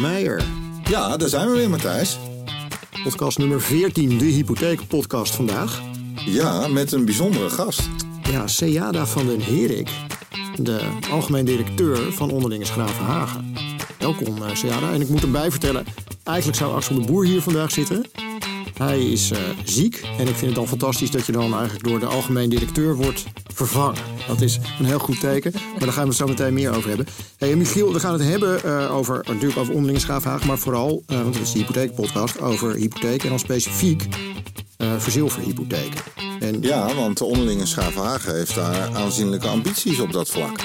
Meijer. Ja, daar zijn we weer, Matthijs. Podcast nummer 14, de hypotheekpodcast vandaag. Ja, met een bijzondere gast. Ja, Seada van den Herik, de algemeen directeur van Onderlinges Gravenhagen. Welkom, uh, Seada. En ik moet erbij vertellen, eigenlijk zou Axel de Boer hier vandaag zitten. Hij is uh, ziek en ik vind het dan fantastisch dat je dan eigenlijk door de algemeen directeur wordt vervangen. Dat is een heel goed teken, maar daar gaan we het zo meteen meer over hebben. Hey, Michiel, we gaan het hebben uh, over, natuurlijk over onderlinge schaafhaag, maar vooral, uh, want het is de hypotheekpodcast, over hypotheek en dan specifiek verzilverhypotheken. En... Ja, want de onderlinge Schaafhagen heeft daar aanzienlijke ambities op dat vlak.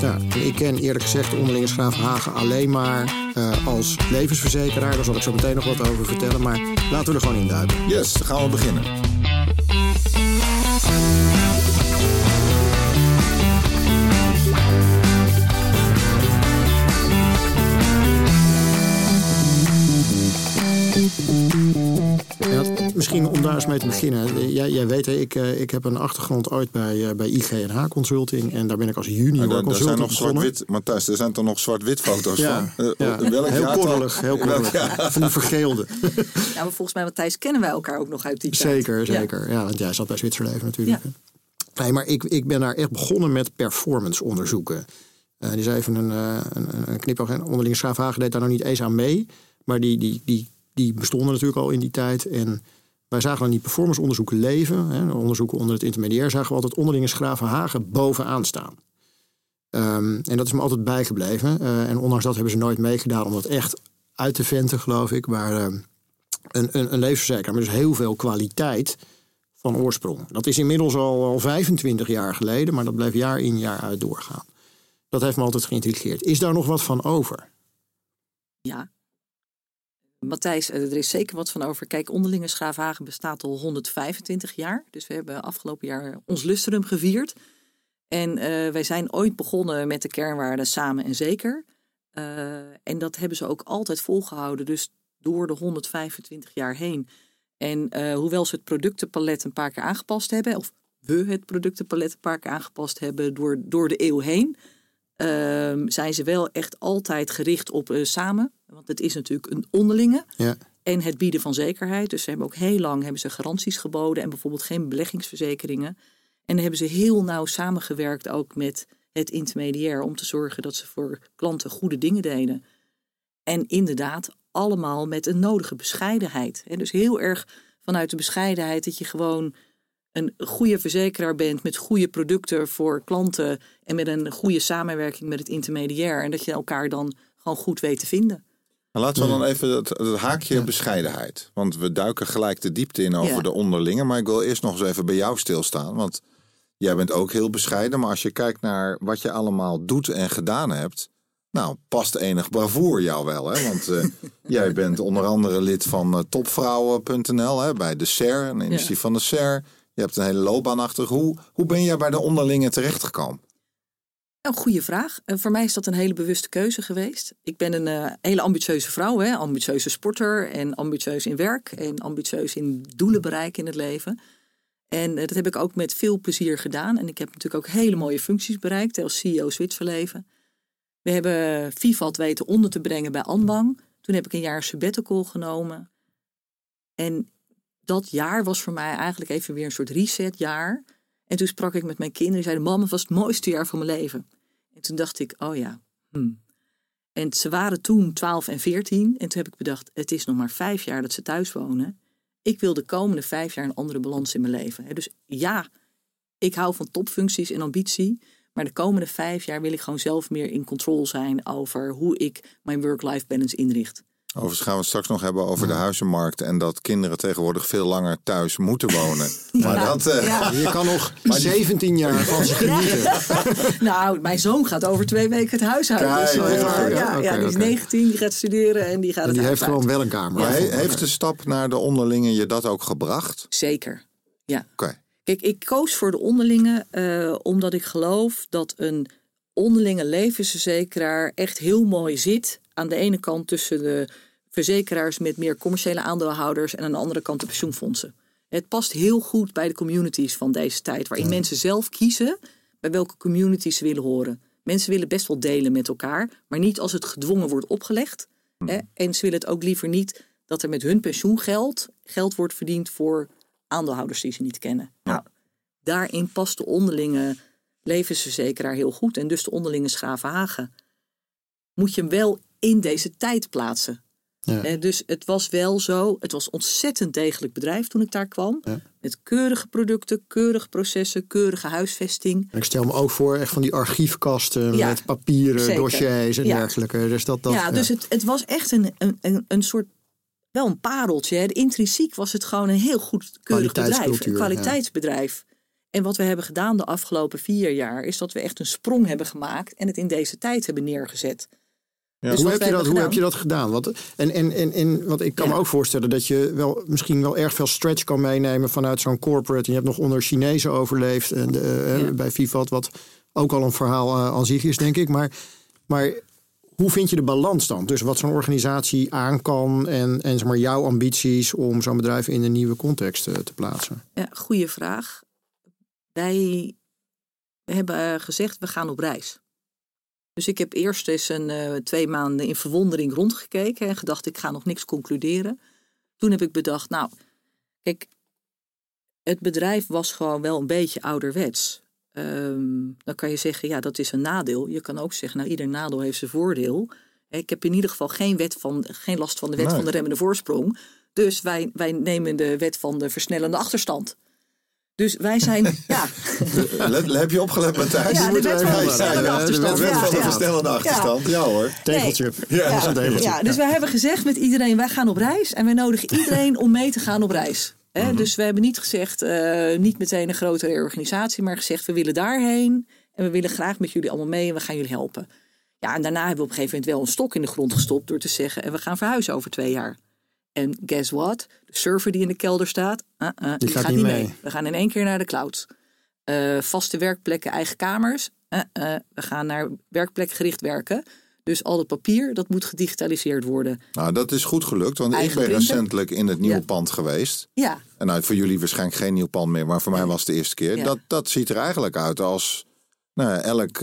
Ja, en ik ken eerlijk gezegd de onderlinge Schaafhagen alleen maar uh, als levensverzekeraar. Daar zal ik zo meteen nog wat over vertellen. Maar laten we er gewoon in duiken. Yes, dan gaan we beginnen. Misschien om daar eens mee te beginnen. Jij, jij weet, ik, ik heb een achtergrond ooit bij, bij IGNH Consulting. En daar ben ik als junior daar, consultant daar zijn nog zwart-wit, Matthijs, er zijn toch nog zwart-wit foto's ja, van? Uh, ja. welk heel korrelig, heel korrelig. Ja. Van die vergeelde. Ja, maar volgens mij, Matthijs, kennen wij elkaar ook nog uit die tijd. Zeker, zeker. Ja, want jij zat bij Zwitserleven natuurlijk. Nee, maar ik, ik ben daar echt begonnen met performance onderzoeken. Uh, die is even een, uh, een, een knipoog. En onderlinge Schaafhagen deed daar nog niet eens aan mee. Maar die, die, die, die bestonden natuurlijk al in die tijd. En wij zagen dan die performance onderzoeken leven. Hè, onderzoeken onder het intermediair zagen we altijd onderlinge Schaafhagen bovenaan staan. Um, en dat is me altijd bijgebleven. Uh, en ondanks dat hebben ze nooit meegedaan om dat echt uit te venten, geloof ik. Maar uh, een, een, een levensverzekeraar met dus heel veel kwaliteit van oorsprong. Dat is inmiddels al, al 25 jaar geleden, maar dat bleef jaar in jaar uit doorgaan. Dat heeft me altijd geïntrigeerd. Is daar nog wat van over? Ja. Matthijs, er is zeker wat van over. Kijk, onderlinge Schaafhagen bestaat al 125 jaar. Dus we hebben afgelopen jaar ons lustrum gevierd. En uh, wij zijn ooit begonnen met de kernwaarden samen en zeker. Uh, en dat hebben ze ook altijd volgehouden. Dus door de 125 jaar heen. En hoewel ze het productenpalet een paar keer aangepast hebben, of we het productenpalet een paar keer aangepast hebben door, door de eeuw heen, uh, zijn ze wel echt altijd gericht op uh, samen. Want het is natuurlijk een onderlinge. Ja. En het bieden van zekerheid. Dus ze hebben ook heel lang hebben ze garanties geboden en bijvoorbeeld geen beleggingsverzekeringen. En dan hebben ze heel nauw samengewerkt ook met het intermediair om te zorgen dat ze voor klanten goede dingen deden. En inderdaad, allemaal met een nodige bescheidenheid. Dus heel erg vanuit de bescheidenheid dat je gewoon een goede verzekeraar bent met goede producten voor klanten en met een goede samenwerking met het intermediair. En dat je elkaar dan gewoon goed weet te vinden. Nou, laten we dan even het, het haakje ja. bescheidenheid. Want we duiken gelijk de diepte in over ja. de onderlinge. Maar ik wil eerst nog eens even bij jou stilstaan. Want jij bent ook heel bescheiden. Maar als je kijkt naar wat je allemaal doet en gedaan hebt. Nou, past enig bravoer jou wel, hè? Want uh, jij bent onder andere lid van uh, topvrouwen.nl hè, bij de SER, een initiatief ja. van de SER. Je hebt een hele loopbaan achter. Hoe, hoe ben jij bij de onderlinge terechtgekomen? Een goede vraag. Uh, voor mij is dat een hele bewuste keuze geweest. Ik ben een uh, hele ambitieuze vrouw, hè? ambitieuze sporter en ambitieus in werk en ambitieus in doelen bereiken in het leven. En uh, dat heb ik ook met veel plezier gedaan. En ik heb natuurlijk ook hele mooie functies bereikt als CEO Zwitserleven. We hebben Vivat weten onder te brengen bij Anbang. Toen heb ik een jaar sabbatical genomen. En dat jaar was voor mij eigenlijk even weer een soort resetjaar. En toen sprak ik met mijn kinderen. Die zeiden, mama, was het mooiste jaar van mijn leven. En toen dacht ik, oh ja. Hmm. En ze waren toen 12 en 14. En toen heb ik bedacht, het is nog maar vijf jaar dat ze thuis wonen. Ik wil de komende vijf jaar een andere balans in mijn leven. Dus ja, ik hou van topfuncties en ambitie. Maar de komende vijf jaar wil ik gewoon zelf meer in controle zijn over hoe ik mijn work-life balance inricht. Overigens gaan we het straks nog hebben over de huizenmarkt en dat kinderen tegenwoordig veel langer thuis moeten wonen. Maar ja, dat, uh, ja. Je kan nog 17 jaar van ze genieten. Ja. nou, mijn zoon gaat over twee weken het huis uit. Dus, ja, ja, okay, die is okay. 19, die gaat studeren en die gaat en het die heeft gewoon wel een kamer. Maar he, heeft de stap naar de onderlinge je dat ook gebracht? Zeker, ja. Oké. Okay. Kijk, ik koos voor de onderlinge uh, omdat ik geloof dat een onderlinge levensverzekeraar echt heel mooi zit. Aan de ene kant tussen de verzekeraars met meer commerciële aandeelhouders en aan de andere kant de pensioenfondsen. Het past heel goed bij de communities van deze tijd, waarin ja. mensen zelf kiezen bij welke communities ze willen horen. Mensen willen best wel delen met elkaar, maar niet als het gedwongen wordt opgelegd. Hè? En ze willen het ook liever niet dat er met hun pensioengeld geld wordt verdiend voor aandeelhouders die ze niet kennen. Nou, daarin past de onderlinge levensverzekeraar heel goed. En dus de onderlinge Schravenhagen. Moet je hem wel in deze tijd plaatsen. Ja. dus het was wel zo, het was een ontzettend degelijk bedrijf toen ik daar kwam. Met keurige producten, keurige processen, keurige huisvesting. ik stel me ook voor echt van die archiefkasten met papieren, dossiers en dergelijke. Dus dat, dat, ja, dus het, het was echt een, een, een soort, wel een pareltje. Hè. Intrinsiek was het gewoon een heel goed keurig bedrijf. Een kwaliteitsbedrijf. En wat we hebben gedaan de afgelopen vier jaar is dat we echt een sprong hebben gemaakt en het in deze tijd hebben neergezet. Dus hoe, heb je dat, hoe heb je dat gedaan? Want, en, en, en, en, want ik kan me ook voorstellen dat je wel, misschien wel erg veel stretch kan meenemen vanuit zo'n corporate. En je hebt nog onder Chinezen overleefd en de, bij Vivat, wat ook al een verhaal uh, aan zich is, denk ik. Maar, maar hoe vind je de balans dan? Dus wat zo'n organisatie aan kan en, en zeg maar, jouw ambities om zo'n bedrijf in een nieuwe context uh, te plaatsen? Ja, goede vraag. Wij hebben gezegd, we gaan op reis. Dus ik heb eerst eens een, uh, twee maanden in verwondering rondgekeken en gedacht, ik ga nog niks concluderen. Toen heb ik bedacht, nou, kijk, het bedrijf was gewoon wel een beetje ouderwets. Um, dan kan je zeggen, ja, dat is een nadeel. Je kan ook zeggen, nou, ieder nadeel heeft zijn voordeel. Ik heb in ieder geval geen, wet van, geen last van de wet van de remmende voorsprong. Dus wij, wij nemen de wet van de versnellende achterstand. Dus wij zijn, ja. heb je opgelet, Matthijs? Ja, de wet van de verstellende achterstand. De wet van de achterstand, ja hoor. Tegeltje. Ja, ja, dus wij hebben gezegd met iedereen, wij gaan op reis. En wij nodigen iedereen om mee te gaan op reis. Mhm. Dus we hebben niet gezegd, uh, niet meteen een grotere organisatie, maar gezegd, we willen daarheen. En we willen graag met jullie allemaal mee en we gaan jullie helpen. Ja, en daarna hebben we op een gegeven moment wel een stok in de grond gestopt door te zeggen, en we gaan verhuizen over twee jaar. En guess what? De server die in de kelder staat, uh -uh, die, gaat, niet mee. We gaan in één keer naar de cloud. Uh, vaste werkplekken, eigen kamers. we gaan naar werkplekgericht werken. Dus al het papier, dat moet gedigitaliseerd worden. Nou, dat is goed gelukt, want ik ben recentelijk in het nieuwe pand geweest. Ja. En nou, voor jullie waarschijnlijk geen nieuw pand meer, maar voor mij was het de eerste keer. Dat, dat ziet er eigenlijk uit als nou, elk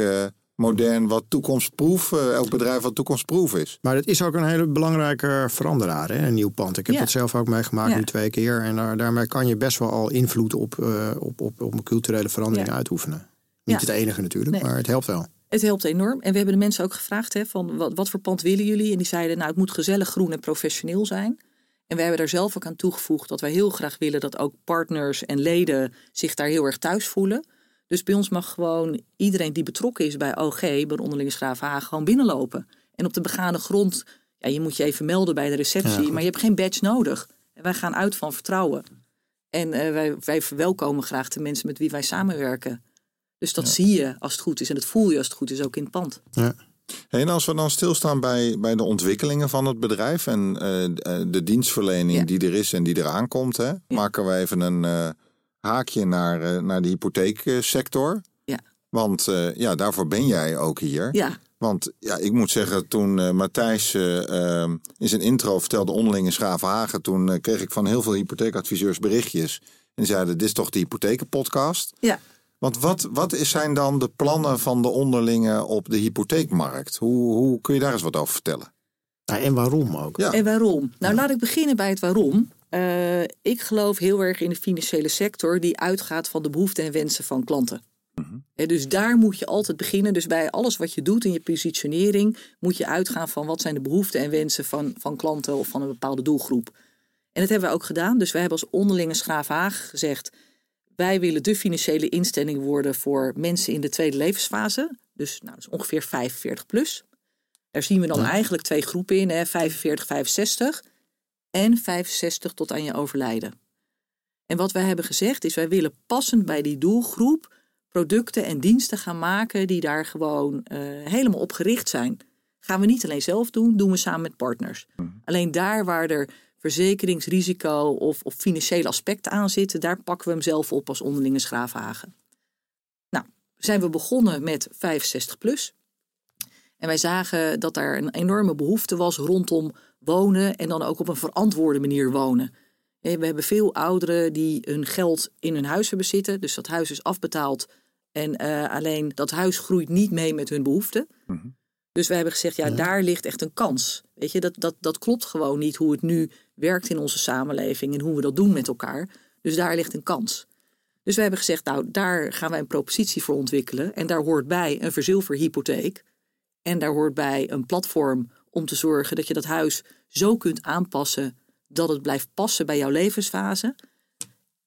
modern, wat toekomstproef, uh, elk bedrijf wat toekomstproef is. Maar het is ook een hele belangrijke veranderaar, hè? een nieuw pand. Ik heb het zelf ook meegemaakt nu twee keer. En daar, daarmee kan je best wel al invloed op, uh, op, op, op een culturele verandering uitoefenen. Niet het enige natuurlijk, maar het helpt wel. Het helpt enorm. En we hebben de mensen ook gevraagd: hè, van wat, wat voor pand willen jullie? En die zeiden: Nou, het moet gezellig, groen en professioneel zijn. En wij hebben daar zelf ook aan toegevoegd dat wij heel graag willen dat ook partners en leden zich daar heel erg thuis voelen. Dus bij ons mag gewoon iedereen die betrokken is bij OG, bij de onderlinge Schravenhagen, gewoon binnenlopen. En op de begane grond, ja, je moet je even melden bij de receptie, maar je hebt geen badge nodig. En wij gaan uit van vertrouwen. En uh, wij, wij verwelkomen graag de mensen met wie wij samenwerken. Dus dat zie je als het goed is en dat voel je als het goed is ook in het pand. Ja. en als we dan stilstaan bij, bij de ontwikkelingen van het bedrijf en uh, de dienstverlening die er is en die eraan komt, hè, maken we even een, uh, haakje naar, uh, naar de hypotheeksector. Ja. Want uh, ja, daarvoor ben jij ook hier. Ja. Want ja, ik moet zeggen, toen uh, Matthijs in zijn intro vertelde onderling in Hagen, toen kreeg ik van heel veel hypotheekadviseurs berichtjes. En zeiden, dit is toch de hypothekenpodcast? Ja. Want wat, wat zijn dan de plannen van de onderlingen op de hypotheekmarkt? Hoe, hoe kun je daar eens wat over vertellen? Ja, en waarom ook? Ja. En waarom? Nou, laat ik beginnen bij het waarom. Uh, ik geloof heel erg in de financiële sector die uitgaat van de behoeften en wensen van klanten. Mm dus daar moet je altijd beginnen. Dus bij alles wat je doet in je positionering moet je uitgaan van wat zijn de behoeften en wensen van, van klanten of van een bepaalde doelgroep. En dat hebben we ook gedaan. Dus wij hebben als onderlinge Schraafhaag gezegd, wij willen de financiële instelling worden voor mensen in de tweede levensfase. Dus, nou, dus ongeveer 45 plus. Daar zien we dan eigenlijk twee groepen in, hè, 45, 65 en 65 tot aan je overlijden. En wat wij hebben gezegd is, wij willen passend bij die doelgroep producten en diensten gaan maken die daar gewoon uh, helemaal op gericht zijn. Gaan we niet alleen zelf doen, doen we samen met partners. Mhm. Alleen daar waar er verzekeringsrisico of, of financiële aspecten aan zitten, daar pakken we hem zelf op als onderlinge schraafhagen. Nou, zijn we begonnen met 65 plus. En wij zagen dat daar een enorme behoefte was rondom wonen en dan ook op een verantwoorde manier wonen. We hebben veel ouderen die hun geld in hun huis hebben zitten, dus dat huis is afbetaald en uh, alleen dat huis groeit niet mee met hun behoeften. Mhm. Dus we hebben gezegd, ja, daar ligt echt een kans. Weet je, dat, dat, dat klopt gewoon niet hoe het nu werkt in onze samenleving en hoe we dat doen met elkaar. Dus daar ligt een kans. Dus we hebben gezegd, nou, daar gaan wij een propositie voor ontwikkelen. En daar hoort bij een verzilverhypotheek. En daar hoort bij een platform om te zorgen dat je dat huis zo kunt aanpassen dat het blijft passen bij jouw levensfase.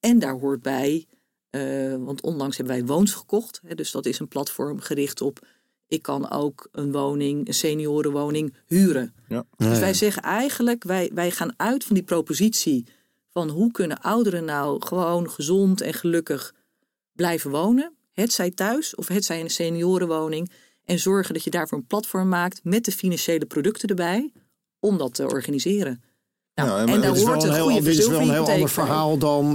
En daar hoort bij, uh, want onlangs hebben wij Woons gekocht. Hè, dus dat is een platform gericht op, ik kan ook een woning, een seniorenwoning huren. Ja. Dus wij zeggen eigenlijk, wij, wij gaan uit van die propositie van hoe kunnen ouderen nou gewoon gezond en gelukkig blijven wonen. Het zij thuis of het zij in een seniorenwoning. En zorgen dat je daarvoor een platform maakt met de financiële producten erbij om dat te organiseren. Nou, en, daar hoort een, heel, dit is wel een heel ander verhaal dan uh,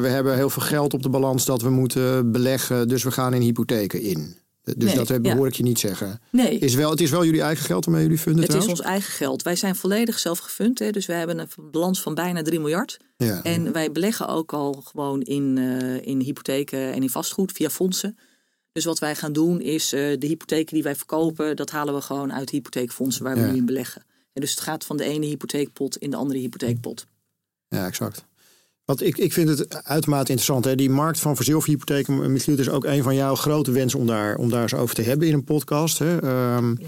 we hebben heel veel geld op de balans dat we moeten beleggen, dus we gaan in hypotheken in. Dus dat hoor ik je niet zeggen. Nee. Is wel, het is wel jullie eigen geld waarmee jullie funden Het is ons eigen geld. Wij zijn volledig zelf gefund. Hè, dus we hebben een balans van bijna 3 miljard. Ja. En wij beleggen ook al gewoon in, uh, in hypotheken en in vastgoed via fondsen. Dus wat wij gaan doen is uh, de hypotheken die wij verkopen, dat halen we gewoon uit hypotheekfondsen waar we nu in beleggen. En dus het gaat van de ene hypotheekpot in de andere hypotheekpot. Ja, exact. Want ik, ik vind het uitermate interessant. Hè? Die markt van verzilverhypotheken, Michiel, is ook een van jouw grote wensen om daar, om daar eens over te hebben in een podcast. Hè? Um,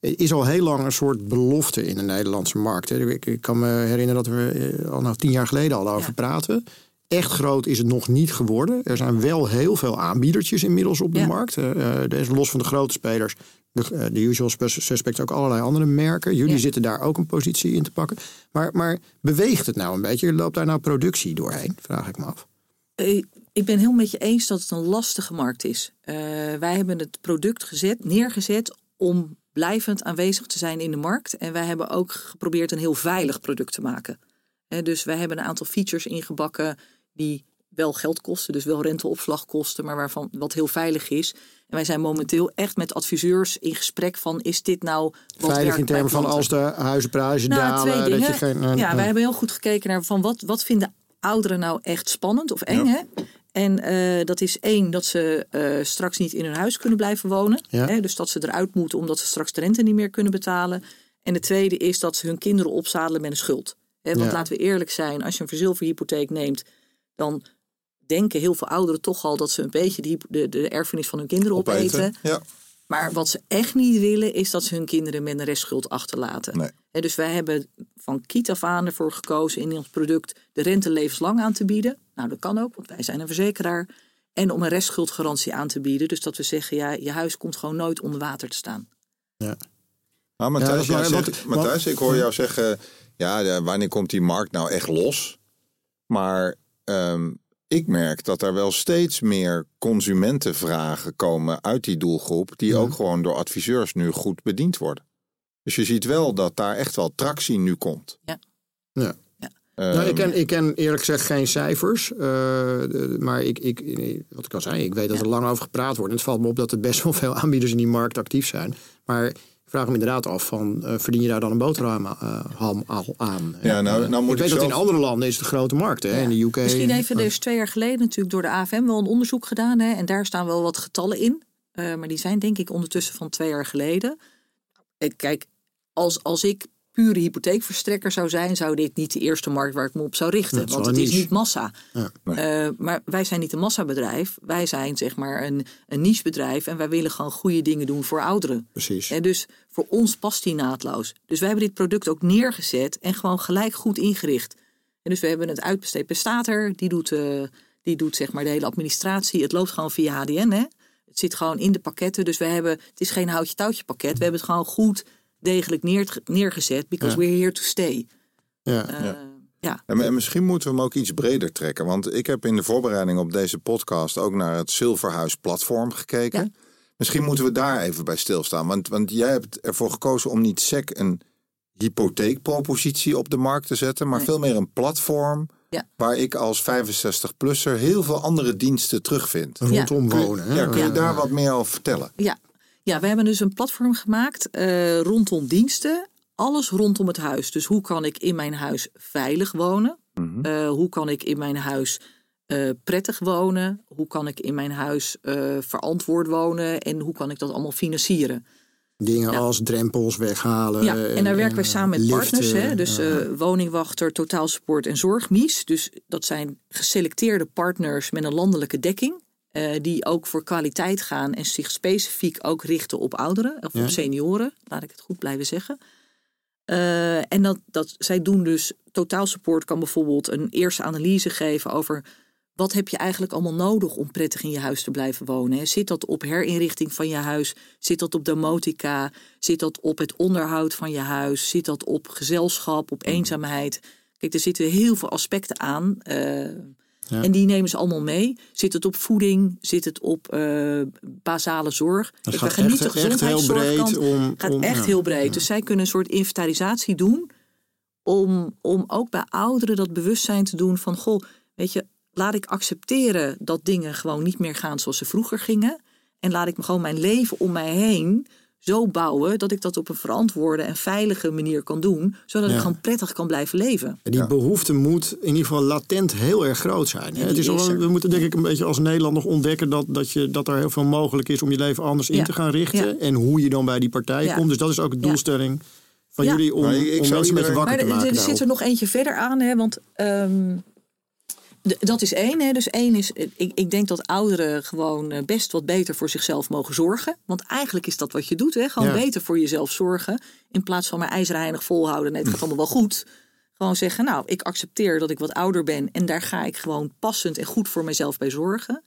Is al heel lang een soort belofte in de Nederlandse markt. Hè? Ik, ik, kan me herinneren dat we eh, al nou tien jaar geleden al over praten. Echt groot is het nog niet geworden. Er zijn wel heel veel aanbiedertjes inmiddels op de markt. Uh, er is los van de grote spelers de, eh, de usual suspects ook allerlei andere merken. Jullie zitten daar ook een positie in te pakken. Maar, maar beweegt het nou een beetje? Loopt daar nou productie doorheen? Vraag ik me af. Eh, ik ben heel met je eens dat het een lastige markt is. Uh, wij hebben het product gezet, neergezet om blijvend aanwezig te zijn in de markt. En wij hebben ook geprobeerd een heel veilig product te maken. dus wij hebben een aantal features ingebakken die wel geld kosten, dus wel renteopslag kosten, maar waarvan wat heel veilig is. En wij zijn momenteel echt met adviseurs in gesprek van is dit nou wat veilig in termen van als de huizenprijzen nou, dalen. Dat je geen, uh, ja, wij hebben heel goed gekeken naar van wat, wat vinden ouderen nou echt spannend of eng. Hè? En uh, dat is één, dat ze uh, straks niet in hun huis kunnen blijven wonen. Ja. Hè? Dus dat ze eruit moeten omdat ze straks de rente niet meer kunnen betalen. En de tweede is dat ze hun kinderen opzadelen met een schuld. Hè? Want laten we eerlijk zijn, als je een verzilverhypotheek neemt, dan denken heel veel ouderen toch al dat ze een beetje die, de, de erfenis van hun kinderen opeten. Ja. Maar wat ze echt niet willen, is dat ze hun kinderen met een restschuld achterlaten. Nee. dus wij hebben van kiet af aan ervoor gekozen in ons product de rente levenslang aan te bieden. Nou, dat kan ook, want wij zijn een verzekeraar. En om een restschuldgarantie aan te bieden. Dus dat we zeggen, ja, je huis komt gewoon nooit onder water te staan. Ja. Nou, Matthijs, ja, zegt, Matthijs ik hoor jou zeggen, ja, wanneer komt die markt nou echt los? Maar um, ik merk dat er wel steeds meer consumentenvragen komen uit die doelgroep, die ook gewoon door adviseurs nu goed bediend worden. Dus je ziet wel dat daar echt wel tractie nu komt. Ja. ja. Um, nou, ik, ken, ik ken eerlijk gezegd geen cijfers. Uh, maar ik, ik, wat ik al zei, ik weet dat er lang over gepraat wordt. En het valt me op dat er best wel veel aanbieders in die markt actief zijn. Maar vraag me inderdaad af van, uh, verdien je daar dan een boterham uh, al aan? Ja, nou, nou moet ik weet dat in andere landen is het grote markt, hè? in de UK. Misschien even, er is twee jaar geleden natuurlijk door de AFM wel een onderzoek gedaan. Hè? En daar staan wel wat getallen in. Uh, maar die zijn denk ik ondertussen van twee jaar geleden. Kijk, als, als ik pure hypotheekverstrekker zou zijn, zou dit niet de eerste markt waar ik me op zou richten. want het is niet massa. Ja, uh, maar wij zijn niet een massabedrijf. Wij zijn zeg maar een, een nichebedrijf en wij willen gewoon goede dingen doen voor ouderen. Precies. En dus voor ons past die naadloos. Dus wij hebben dit product ook neergezet en gewoon gelijk goed ingericht. En dus we hebben het uitbesteed bij Stater. Die doet, uh, die doet zeg maar de hele administratie. Het loopt gewoon via HDN. Hè? Het zit gewoon in de pakketten. Dus we hebben, het is geen houtje-touwtje pakket. We hebben het gewoon goed degelijk neer, neergezet. Because we're here to stay. Ja. Uh, ja. En, misschien moeten we hem ook iets breder trekken. Want ik heb in de voorbereiding op deze podcast ook naar het Zilverhuis platform gekeken. Misschien moeten we daar even bij stilstaan. Want, want jij hebt ervoor gekozen om niet SEC een hypotheekpropositie op de markt te zetten, maar veel meer een platform waar ik als 65-plusser heel veel andere diensten terugvind. Rondom wonen. ja, kun je daar wat meer over vertellen? Ja, ja, we hebben dus een platform gemaakt uh, rondom diensten. Alles rondom het huis. Dus hoe kan ik in mijn huis veilig wonen? Mm hoe kan ik in mijn huis uh, prettig wonen? Hoe kan ik in mijn huis verantwoord wonen? En hoe kan ik dat allemaal financieren? Dingen als drempels weghalen. Ja, en daar werken wij samen met liften, partners. Hè? Dus eh, woningwachter, totaalsupport en zorgmies. Dus dat zijn geselecteerde partners met een landelijke dekking. Eh, die ook voor kwaliteit gaan en zich specifiek ook richten op ouderen of Ja. op senioren. Laat ik het goed blijven zeggen. Eh, en dat, dat, zij doen dus, totaalsupport kan bijvoorbeeld een eerste analyse geven over wat heb je eigenlijk allemaal nodig om prettig in je huis te blijven wonen? hè? Zit dat op herinrichting van je huis? Zit dat op domotica? Zit dat op het onderhoud van je huis? Zit dat op gezelschap, op eenzaamheid? Kijk, er zitten heel veel aspecten aan. eh, Ja. En die nemen ze allemaal mee. Zit het op voeding? Zit het op eh, basale zorg? Kijk, gaat niet echt, de heel breed om... gaat om, echt ja. heel breed. Dus zij kunnen een soort inventarisatie doen. Om, om ook bij ouderen dat bewustzijn te doen van... Goh, weet je, laat ik accepteren dat dingen gewoon niet meer gaan zoals ze vroeger gingen. En laat ik me gewoon mijn leven om mij heen zo bouwen... dat ik dat op een verantwoorde en veilige manier kan doen. Zodat Ja. ik gewoon prettig kan blijven leven. Die Ja. behoefte moet in ieder geval latent heel erg groot zijn. hè. Het die is er. we moeten denk ik een beetje als Nederland nog ontdekken dat, dat, je, dat er heel veel mogelijk is om je leven anders in te gaan richten. Ja. En hoe je dan bij die partij Ja. komt. Dus dat is ook de Ja. doelstelling van Ja. jullie om, ik- ik om zou mensen met wakker Maar te er, maken. er zit er daarop. nog eentje verder aan, hè, want ehm, dat is één. Hè. Dus één is, ik, ik denk dat ouderen gewoon eh, best wat beter voor zichzelf mogen zorgen. Want eigenlijk is dat wat je doet, hè. gewoon Ja. beter voor jezelf zorgen. In plaats van maar ijzerheinig volhouden, nee, het gaat allemaal wel goed. Gewoon zeggen, nou, ik accepteer dat ik wat ouder ben en daar ga ik gewoon passend en goed voor mezelf bij zorgen.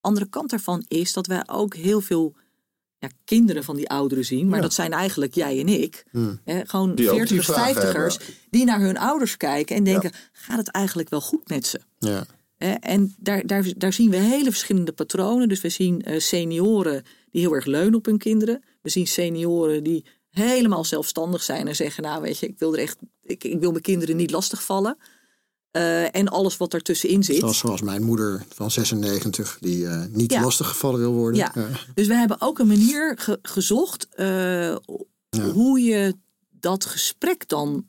Andere kant daarvan is dat wij ook heel veel ja, kinderen van die ouderen zien. Maar dat zijn eigenlijk jij en ik. Hè, gewoon Die ook die 40ers, vragen 50ers. hebben. Die naar hun ouders kijken en denken, gaat het eigenlijk wel goed met ze? Ja. Hè, En daar, daar, daar zien we hele verschillende patronen. Dus we zien eh, senioren die heel erg leunen op hun kinderen. We zien senioren die helemaal zelfstandig zijn en zeggen, nou weet je, ik wil er echt, ik, ik wil mijn kinderen niet lastigvallen. Eh en alles wat ertussenin zit. Zoals, zoals mijn moeder van 96, die eh, niet Ja. lastiggevallen wil worden. Ja. Dus we hebben ook een manier ge- gezocht eh, hoe je dat gesprek dan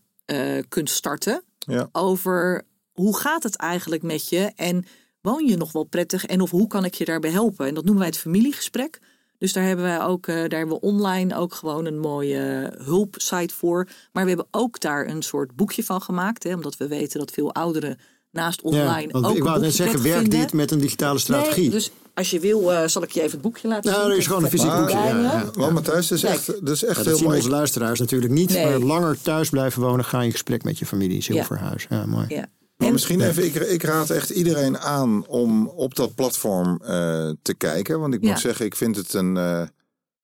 kunt starten over hoe gaat het eigenlijk met je en woon je nog wel prettig en of hoe kan ik je daarbij helpen. En dat noemen wij het familiegesprek. Dus daar hebben wij ook, eh, daar hebben we online ook gewoon een mooie hulpsite voor. Maar we hebben ook daar een soort boekje van gemaakt, hè, omdat we weten dat veel ouderen naast Ja, online want ook ik wou net zeggen, werkt vinden. dit met een digitale strategie? Nee, dus als je wil, eh, zal ik je even het boekje laten zien. nou, er is gewoon een fysiek boekje. Ja, ja, ja. Want Matthijs, dat is Kijk. echt, dat is echt Ja, dat heel mooi. onze luisteraars natuurlijk niet. Nee. Maar langer thuis blijven wonen, ga in gesprek met je familie. Ja. Zilverhuis. Ja, mooi. Ja. Maar En- misschien even, ik, ik raad echt iedereen aan om op dat platform eh, te kijken. Want ik Ja. moet zeggen, ik vind het een. eh,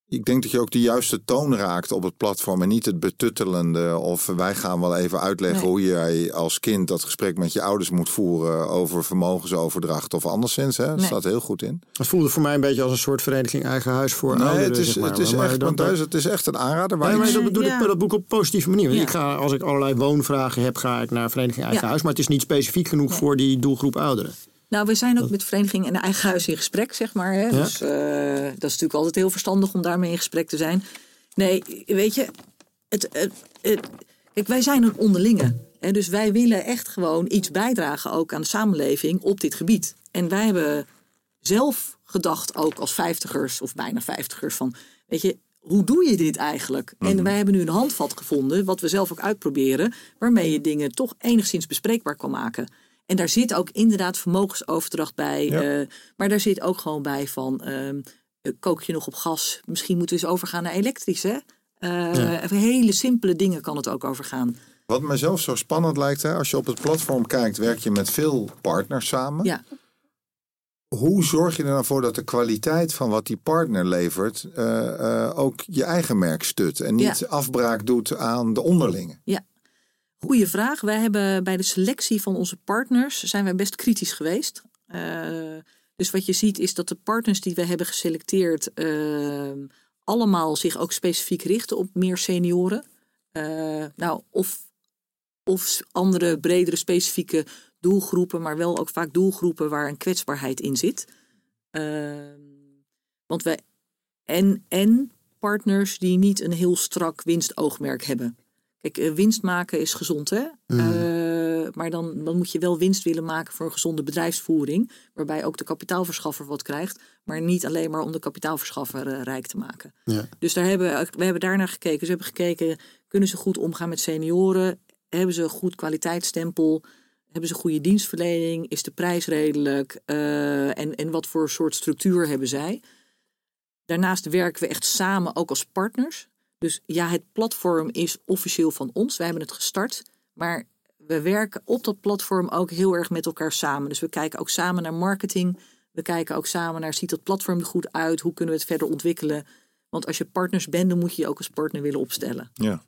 ik denk dat je ook de juiste toon raakt op het platform en niet het betuttelende. Of wij gaan wel even uitleggen Nee. hoe jij als kind dat gesprek met je ouders moet voeren over vermogensoverdracht of anderszins. Hè? Dat Nee. staat heel goed in. Het voelde voor mij een beetje als een soort vereniging eigen huis voor Nee, ouderen. het is, zeg maar. het is Maar echt, dat- Matthijs, het is echt een aanrader. Waar Nee, maar ik- dat bedoel ik Ja. bij dat boek op een positieve manier. Want Ja. ik ga, als ik allerlei woonvragen heb, ga ik naar Vereniging Eigen Ja. Huis. Maar het is niet specifiek genoeg voor die doelgroep ouderen. Nou, we zijn ook met vereniging en de eigen huis in gesprek, zeg maar. Hè? Dus eh, dat is natuurlijk altijd heel verstandig om daarmee in gesprek te zijn. Nee, weet je, het, het, het- kijk, wij zijn een onderlinge. Hè? Dus wij willen echt gewoon iets bijdragen ook aan de samenleving op dit gebied. En wij hebben zelf gedacht, ook als vijftigers of bijna vijftigers, van weet je, hoe doe je dit eigenlijk? En wij hebben nu een handvat gevonden, wat we zelf ook uitproberen, waarmee je dingen toch enigszins bespreekbaar kan maken. En daar zit ook inderdaad vermogensoverdracht bij. Ja. eh, maar daar zit ook gewoon bij van, eh, kook je nog op gas? Misschien moeten we eens overgaan naar elektrisch, hè? Eh, even hele simpele dingen kan het ook overgaan. Wat mijzelf zo spannend lijkt, hè, als je op het platform kijkt, werk je met veel partners samen. Ja, Hoe zorg je er nou voor dat de kwaliteit van wat die partner levert ook je eigen merk stut en niet Ja. afbraak doet aan de onderlingen? ja. Goeie vraag. Wij hebben bij de selectie van onze partners zijn wij best kritisch geweest. Eh, dus wat je ziet is dat de partners die we hebben geselecteerd eh, allemaal zich ook specifiek richten op meer senioren. Eh, nou, of, of andere bredere specifieke doelgroepen, maar wel ook vaak doelgroepen waar een kwetsbaarheid in zit. Want wij en, en partners die niet een heel strak winstoogmerk hebben. Kijk, eh, winst maken is gezond, hè? Eh, maar dan, dan moet je wel winst willen maken voor een gezonde bedrijfsvoering. Waarbij ook de kapitaalverschaffer wat krijgt. Maar niet alleen maar om de kapitaalverschaffer uh, rijk te maken. Ja. Dus daar hebben, we hebben daarnaar gekeken. Ze hebben gekeken, kunnen ze goed omgaan met senioren? Hebben ze een goed kwaliteitsstempel? Hebben ze goede dienstverlening? Is de prijs redelijk? Uh, en, en wat voor soort structuur hebben zij? Daarnaast werken we echt samen, ook als partners. Dus ja, het platform is officieel van ons. Wij hebben het gestart. Maar we werken op dat platform ook heel erg met elkaar samen. Dus we kijken ook samen naar marketing. We kijken ook samen naar, ziet dat platform er goed uit? Hoe kunnen we het verder ontwikkelen? Want als je partners bent, dan moet je je ook als partner willen opstellen. Ja.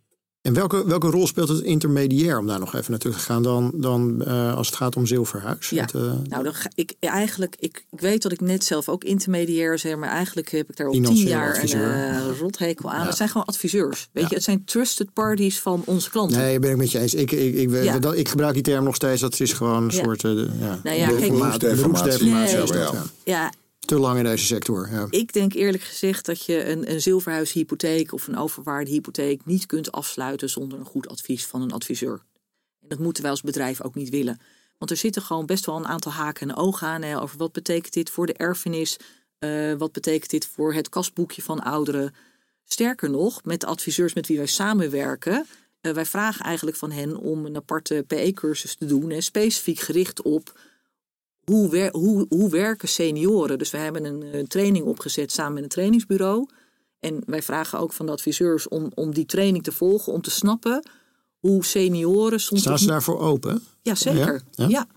En welke, welke rol speelt het intermediair om daar nog even naartoe te gaan dan, dan uh, als het gaat om zilverhuis? Ja, het, uh, nou dan ga ik eigenlijk, ik, ik weet dat ik net zelf ook intermediair zeg, maar eigenlijk heb ik daar al tien jaar adviseur. een uh, rothekel aan. Ja. Het zijn gewoon adviseurs. Weet ja. je, het zijn trusted parties van onze klanten. Nee, ben ik met je eens. Ik, ik, ik, ja. dat, ik gebruik die term nog steeds. Dat is gewoon een soort ja. Nou ja, kijk, beroepsdeformatie. Nee, ja te lang in deze sector. Ja. Ik denk eerlijk gezegd dat je een, een zilverhuishypotheek of een overwaarde hypotheek niet kunt afsluiten zonder een goed advies van een adviseur. En dat moeten wij als bedrijf ook niet willen. Want er zitten gewoon best wel een aantal haken en ogen aan hè, over wat betekent dit voor de erfenis, uh, wat betekent dit voor het kasboekje van ouderen. Sterker nog, met de adviseurs met wie wij samenwerken, uh, wij vragen eigenlijk van hen om een aparte PE-cursus te doen, hè, specifiek gericht op hoe, wer, hoe, hoe werken senioren? Dus we hebben een, een, training opgezet samen met een trainingsbureau. En wij vragen ook van de adviseurs om, om die training te volgen, om te snappen hoe senioren soms. Staan ze daarvoor open? Ja, zeker. Ja. ja.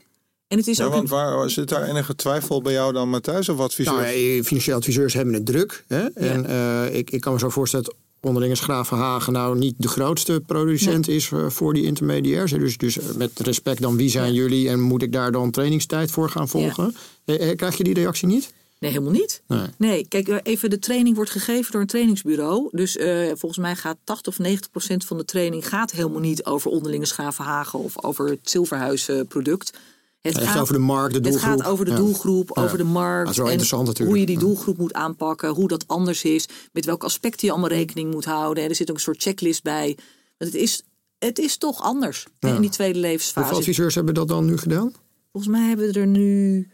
En het is ja, ook want waar, zit daar enige twijfel bij jou dan, Matthijs, of adviseurs? Nou, financieel adviseurs hebben het druk. Hè? En uh, ik, ik kan me zo voorstellen is Gravenhagen nou niet de grootste producent is uh, voor die intermediairs. Dus, dus met respect dan, wie zijn ja. jullie en moet ik daar dan trainingstijd voor gaan volgen? Ja. Eh, krijg je die reactie niet? Nee, helemaal niet. Nee. nee. kijk, even de training wordt gegeven door een trainingsbureau. Dus uh, volgens mij gaat 80 of 90 procent van de training gaat helemaal niet over onderlinge Schavenhagen of over het zilverhuisproduct. Het gaat over de markt, de doelgroep. Het gaat over de doelgroep, over de markt. Dat is en Hoe je die doelgroep moet aanpakken, hoe dat anders is, met welke aspecten je allemaal rekening moet houden. Er zit ook een soort checklist bij. Want het is, het is toch anders in die tweede levensfase. Hoeveel adviseurs hebben dat dan nu gedaan? Volgens mij hebben we er nu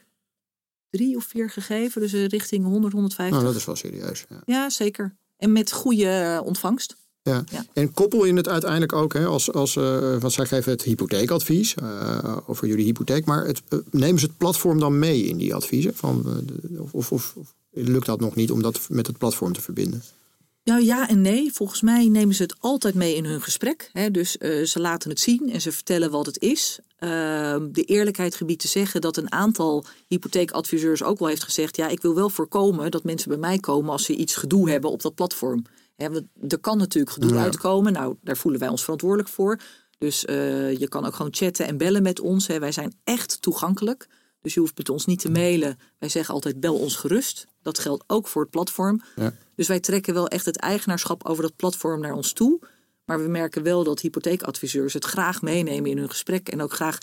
drie of vier gegeven, dus richting 100, 150. Nou, dat is wel serieus. Ja, ja zeker. En met goede ontvangst. Ja. En koppel je het uiteindelijk ook, hè, als, als uh, wat zij geven het hypotheekadvies uh, over jullie hypotheek, maar het, uh, nemen ze het platform dan mee in die adviezen? Van, of, of, of, lukt dat nog niet om dat met het platform te verbinden? Nou ja en nee. Volgens mij nemen ze het altijd mee in hun gesprek. Hè. Dus ze laten het zien en ze vertellen wat het is. Ehm, de eerlijkheid gebied te zeggen dat een aantal hypotheekadviseurs ook wel heeft gezegd: ja, ik wil wel voorkomen dat mensen bij mij komen als ze iets gedoe hebben op dat platform. Er kan natuurlijk gedoe ja. uitkomen. Nou, daar voelen wij ons verantwoordelijk voor. Dus uh, je kan ook gewoon chatten en bellen met ons. Hè. Wij zijn echt toegankelijk. Dus je hoeft met ons niet te mailen. Wij zeggen altijd bel ons gerust. Dat geldt ook voor het platform. Ja. Dus wij trekken wel echt het eigenaarschap over dat platform naar ons toe. Maar we merken wel dat hypotheekadviseurs het graag meenemen in hun gesprek. En ook graag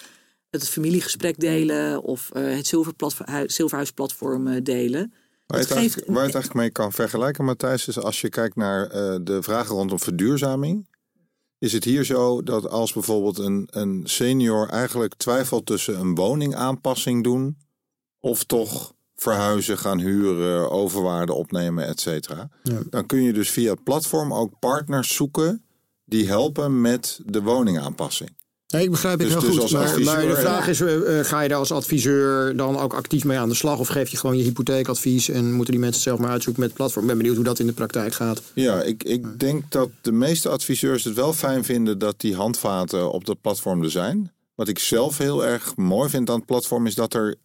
het familiegesprek delen of uh, het zilverhuisplatform uh, delen. Waar je, het, geeft... waar het eigenlijk mee kan vergelijken, Matthijs, is als je kijkt naar uh, de vragen rondom verduurzaming. Is het hier zo dat als bijvoorbeeld een, een senior eigenlijk twijfelt tussen een woningaanpassing doen of toch verhuizen, gaan huren, overwaarde opnemen, et cetera. Ja. Dan kun je dus via het platform ook partners zoeken die helpen met de woningaanpassing. Nee, ik begrijp het dus, heel dus goed. Maar, maar, de vraag is, uh, ga je daar als adviseur dan ook actief mee aan de slag? Of geef je gewoon je hypotheekadvies en moeten die mensen zelf maar uitzoeken met het platform? Ik ben benieuwd hoe dat in de praktijk gaat. Ja, ik, ik denk dat de meeste adviseurs het wel fijn vinden dat die handvaten op dat platform er zijn. Wat ik zelf heel erg mooi vind aan het platform is dat er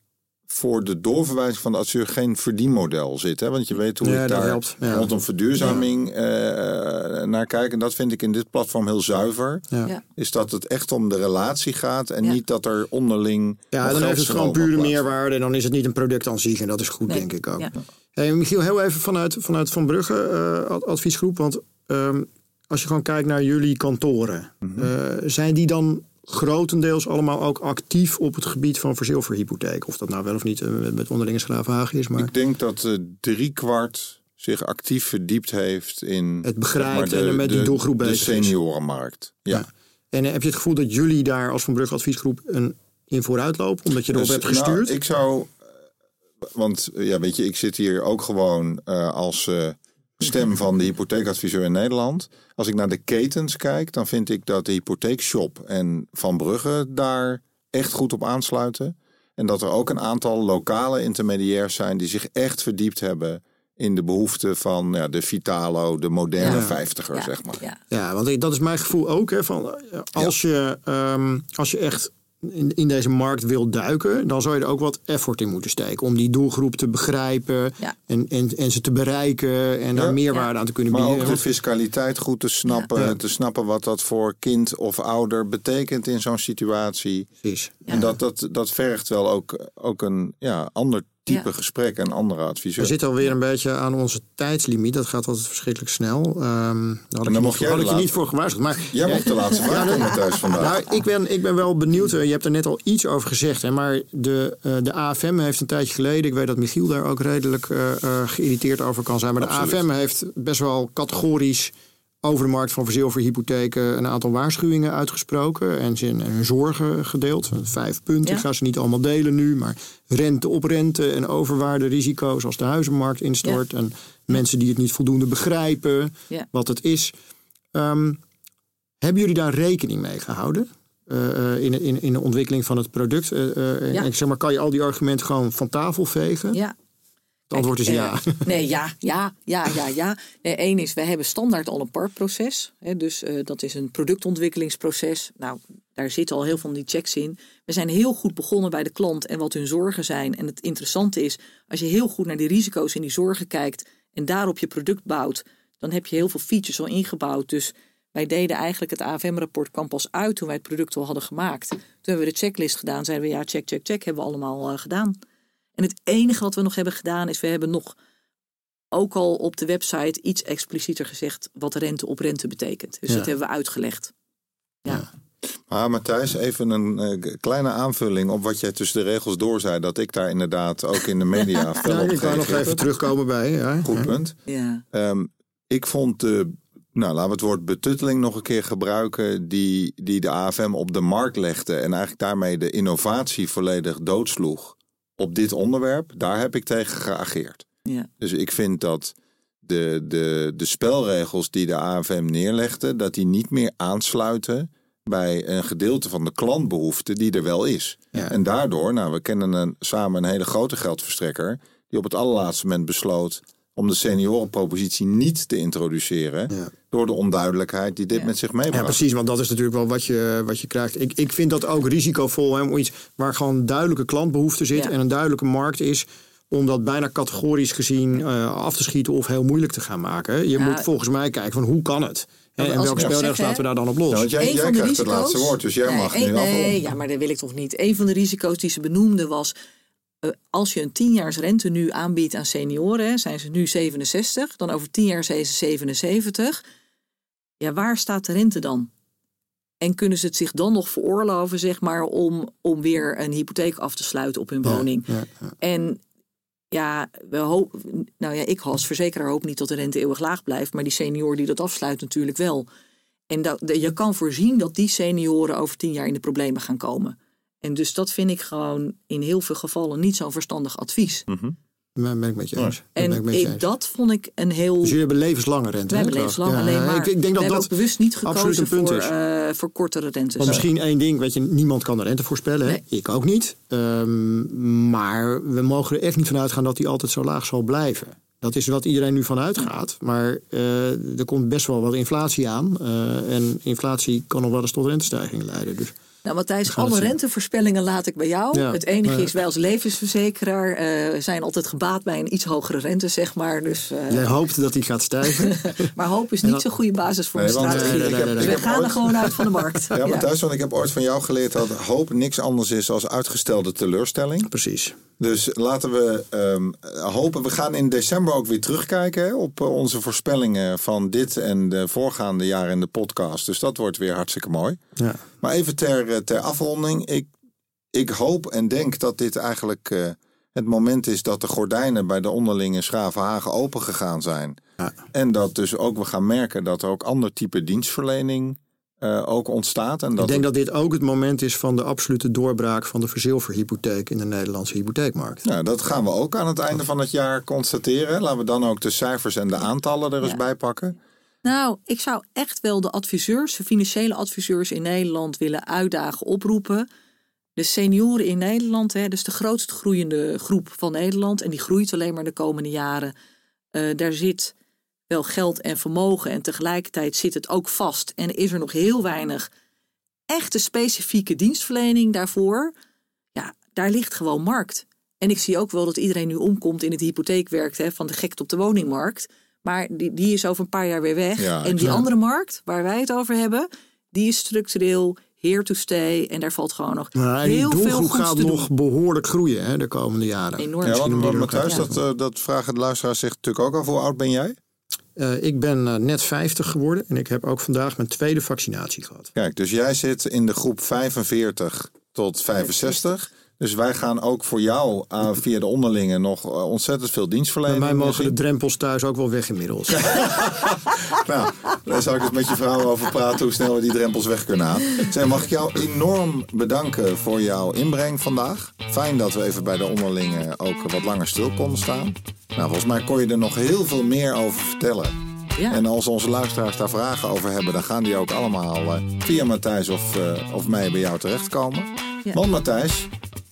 voor de doorverwijzing van de adviseur geen verdienmodel zit. Hè? Want je weet hoe ja, ik daar helpt. Ja. rondom verduurzaming ja. uh, naar kijk. En dat vind ik in dit platform heel zuiver. Ja. Is dat het echt om de relatie gaat en niet dat er onderling. Ja, dan heeft het gewoon pure meerwaarde. En dan is het niet een product aan zich. En dat is goed, denk ik ook. Hey, Michiel, heel even vanuit, vanuit Van Brugge uh, adviesgroep. Want um, als je gewoon kijkt naar jullie kantoren. Mm -hmm. uh, zijn die dan grotendeels allemaal ook actief op het gebied van verzilverhypotheek. Of dat nou wel of niet eh, met onderlinge schraafhagen is. Maar... Ik denk dat uh, drie kwart zich actief verdiept heeft in het begrijpen en met die doelgroep bezig De seniorenmarkt. Ja. ja. En heb je het gevoel dat jullie daar als Van Brugge Adviesgroep een in vooruit lopen, omdat je erop Dus, hebt gestuurd? Nou, ik zou, want ja, weet je, ik zit hier ook gewoon eh, als eh, stem van de hypotheekadviseur in Nederland. Als ik naar de ketens kijk, dan vind ik dat de hypotheekshop en Van Brugge daar echt goed op aansluiten. En dat er ook een aantal lokale intermediairs zijn die zich echt verdiept hebben in de behoeften van ja, de Vitalo, de moderne Ja. vijftiger, Ja, zeg maar. Ja. Want dat is mijn gevoel ook. Hè, van, eh, als, je, ehm, als je echt in, in deze markt wil duiken, dan zou je er ook wat effort in moeten steken. Om die doelgroep te begrijpen Ja. en, en, en ze te bereiken en daar Ja. meerwaarde aan te kunnen Maar bieden. ook de fiscaliteit goed te snappen. Ja. Te snappen wat dat voor kind of ouder betekent in zo'n situatie. Precies. En dat, dat, dat vergt wel ook, ook een ja, ander type Ja. gesprek en andere We adviseur. zitten alweer een beetje aan onze tijdslimiet. Dat gaat altijd verschrikkelijk snel. Ehm daar had ik, dan mocht jij had ik je niet voor gewaarschuwd. Maar Jij mocht de laatste vraag Ja, komen thuis vandaag. Nou, ik ben, ik ben wel benieuwd. eh, Je hebt er net al iets over gezegd. Hè, maar de, eh, de AFM heeft een tijdje geleden. Ik weet dat Michiel daar ook redelijk eh, eh, geïriteerd over kan zijn. Maar Absoluut. de AFM heeft best wel categorisch over de markt van verzilverhypotheken een aantal waarschuwingen uitgesproken. En zijn hun zorgen gedeeld. Vijf punten. Ja. Ik ga ze niet allemaal delen nu. Maar rente op rente en overwaarde risico's als de huizenmarkt instort. En mensen die het niet voldoende begrijpen Ja. wat het is. Ehm, hebben jullie daar rekening mee gehouden? eh, eh, in, in, in de ontwikkeling van het product. Eh, en zeg maar, kan je al die argumenten gewoon van tafel vegen? ja. Het antwoord is ja. Eh, nee, ja, ja, ja, ja, ja. Nee, Eén is, we hebben standaard al een PARP-proces. Dus eh, dat is een productontwikkelingsproces. Nou, daar zitten al heel veel van die checks in. We zijn heel goed begonnen bij de klant en wat hun zorgen zijn. En het interessante is, als je heel goed naar die risico's en die zorgen kijkt... en daarop je product bouwt, dan heb je heel veel features al ingebouwd. Dus wij deden eigenlijk het AFM-rapport kwam pas uit toen wij het product al hadden gemaakt. Toen hebben we de checklist gedaan, zeiden we ja, check, check, check, hebben we allemaal eh, gedaan. En het enige wat we nog hebben gedaan is, we hebben nog ook al op de website iets explicieter gezegd wat rente op rente betekent. Dus Ja. dat hebben we uitgelegd. Ja. Maar Matthijs, even een eh, kleine aanvulling op wat jij tussen de regels door zei. Dat ik daar inderdaad ook in de media fel Ja, op ik wou nog even terugkomen bij. Ja. Goed punt. Ja. Ehm, ik vond de, nou laten we het woord betutteling nog een keer gebruiken, die, die de AFM op de markt legde en eigenlijk daarmee de innovatie volledig doodsloeg op dit onderwerp, daar heb ik tegen geageerd. Ja. Dus ik vind dat de, de, de spelregels die de AFM neerlegde, dat die niet meer aansluiten bij een gedeelte van de klantbehoefte die er wel is. Ja. En daardoor, nou, we kennen een, samen een hele grote geldverstrekker die op het allerlaatste moment besloot om de seniorenpropositie niet te introduceren Ja. door de onduidelijkheid die dit Ja. met zich Ja, meebracht. precies, want dat is natuurlijk wel wat je, wat je krijgt. Ik, ik vind dat ook risicovol, hè, om iets waar gewoon duidelijke klantbehoefte zit Ja. en een duidelijke markt is, om dat bijna categorisch gezien eh, af te schieten of heel moeilijk te gaan maken. Je Ja. moet volgens mij kijken van hoe kan het? En welke spelregels laten we daar dan op los? Ja, want jij, Eén jij van de krijgt het risico's- laatste woord, dus jij Nee, mag één- nu afronden. Nee, ja, maar dat wil ik toch niet. Een van de risico's die ze benoemde was... eh, als je een 10 rente nu aanbiedt aan senioren... zijn ze nu 67, dan over 10 jaar zijn ze 77... Ja, waar staat de rente dan? En kunnen ze het zich dan nog veroorloven, zeg maar... om, om weer een hypotheek af te sluiten op hun woning? Ja, ja. En ja, we nou ja, ik als verzekeraar hoop niet dat de rente eeuwig laag blijft. Maar die senior die dat afsluit natuurlijk wel. En dat, je kan voorzien dat die senioren over tien jaar in de problemen gaan komen. En dus dat vind ik gewoon in heel veel gevallen niet zo'n verstandig advies. Ben ben ik met je eens. En ik je eens. dat vond ik een heel... Dus jullie hebben levenslange rente. we hebben levenslang Ja, alleen maar... Ik, ik denk dat dat bewust niet absoluut gekozen een punt voor, is. eh, voor kortere rentes. Want misschien één ding, weet je, niemand kan de rente voorspellen. hè? Nee. Ik ook niet. Ehm, maar we mogen er echt niet van uitgaan dat die altijd zo laag zal blijven. Dat is wat iedereen nu van uitgaat. Maar eh, er komt best wel wat inflatie aan. Eh, en inflatie kan nog wel eens tot rentestijging leiden. Dus Nou, Matthijs, alle rentevoorspellingen laat ik bij jou. Ja, het enige maar- is, wij als levensverzekeraar eh, zijn altijd gebaat bij een iets hogere rente, zeg maar. Dus, eh, jij hoopt dat die gaat stijgen. Maar hoop is niet zo'n goede basis voor Nee, een want, strategie. nee, nee, nee, nee, Dus we gaan er gewoon uit van de markt. Ja, maar thuis, want ik heb ooit van jou geleerd dat hoop niks anders is als uitgestelde teleurstelling. Precies. Dus laten we ehm, hopen. We gaan in december ook weer terugkijken hè, op eh, onze voorspellingen van dit en de voorgaande jaren in de podcast. Dus dat wordt weer hartstikke mooi. Ja. Maar even ter, eh, ter afronding. Ik, ik hoop en denk dat dit eigenlijk eh, het moment is dat de gordijnen bij de onderlinge Schravenhagen open gegaan zijn. Ja. En dat dus ook we gaan merken dat er ook ander type dienstverlening uh, ook ontstaat. En dat ik denk dat dit ook het moment is van de absolute doorbraak van de verzilverhypotheek in de Nederlandse hypotheekmarkt. Nou, dat gaan we ook aan het einde van het jaar constateren. Laten we dan ook de cijfers en de aantallen er eens bij pakken. Nou, ik zou echt wel de adviseurs, de financiële adviseurs in Nederland willen uitdagen, oproepen. De senioren in Nederland, hè, dus de grootst groeiende groep van Nederland, en die groeit alleen maar de komende jaren. Uh, daar zit wel geld en vermogen en tegelijkertijd zit het ook vast en is er nog heel weinig echte specifieke dienstverlening daarvoor. Ja, daar ligt gewoon markt. En ik zie ook wel dat iedereen nu omkomt in het hypotheekwerk hè, van de gekte op de woningmarkt. Maar die, die is over een paar jaar weer weg. en die andere markt, waar wij het over hebben, die is structureel here to stay. En daar valt gewoon nog nou, heel veel goeds gaat nog behoorlijk groeien hè, de komende jaren. Enorm. Ja, want, Matthijs, dat, uh, dat vragen de luisteraars zich natuurlijk ook af. Hoe oud ben jij? Uh, ik ben uh, net 50 geworden en ik heb ook vandaag mijn tweede vaccinatie gehad. Kijk, dus jij zit in de groep 45 tot 65. Dus wij gaan ook voor jou uh, via de onderlingen nog uh, ontzettend veel dienstverlenen. Bij mij mogen de drempels thuis ook wel weg inmiddels. nou, daar zou ik eens met je vrouw over praten hoe snel we die drempels weg kunnen halen. Zeg, mag ik jou enorm bedanken voor jouw inbreng vandaag. Fijn dat we even bij de onderlingen ook wat langer stil konden staan. Nou, volgens mij kon je er nog heel veel meer over vertellen. Ja. En als onze luisteraars daar vragen over hebben, dan gaan die ook allemaal uh, via Matthijs of, uh, of mij bij jou terechtkomen. Ja. Want Matthijs,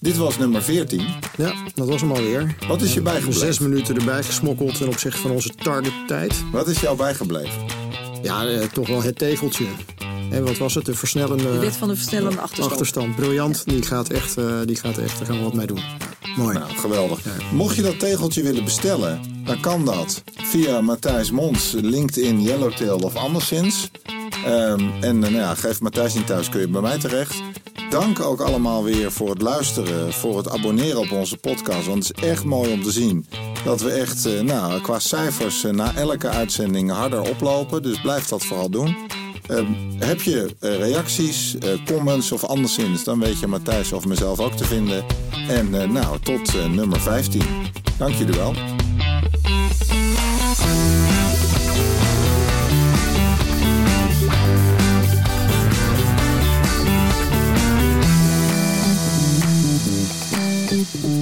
dit was nummer 14. Ja, dat was hem alweer. Wat is je bijgebleven? Zes minuten erbij gesmokkeld ten opzichte van onze targettijd. Wat is jou bijgebleven? Ja, eh, toch wel het tegeltje. En wat was het? De versnellende... De wet van de versnellende achterstand. achterstand. Briljant. Die gaat echt, uh, die gaat echt, daar gaan we wat mee doen. Mooi. Nou, geweldig. Mocht je dat tegeltje willen bestellen, dan kan dat via Matthijs Mons, LinkedIn, Yellowtail of anderszins. Um, en uh, nou ja, geef Matthijs niet thuis, kun je bij mij terecht. Dank ook allemaal weer voor het luisteren, voor het abonneren op onze podcast. Want het is echt mooi om te zien dat we echt uh, nou, qua cijfers uh, na elke uitzending harder oplopen. Dus blijf dat vooral doen. Uh, heb je reacties, comments of anderszins, dan weet je Matthijs of mezelf ook te vinden. En nou, tot nummer 15. Dank jullie wel. Mm-hmm.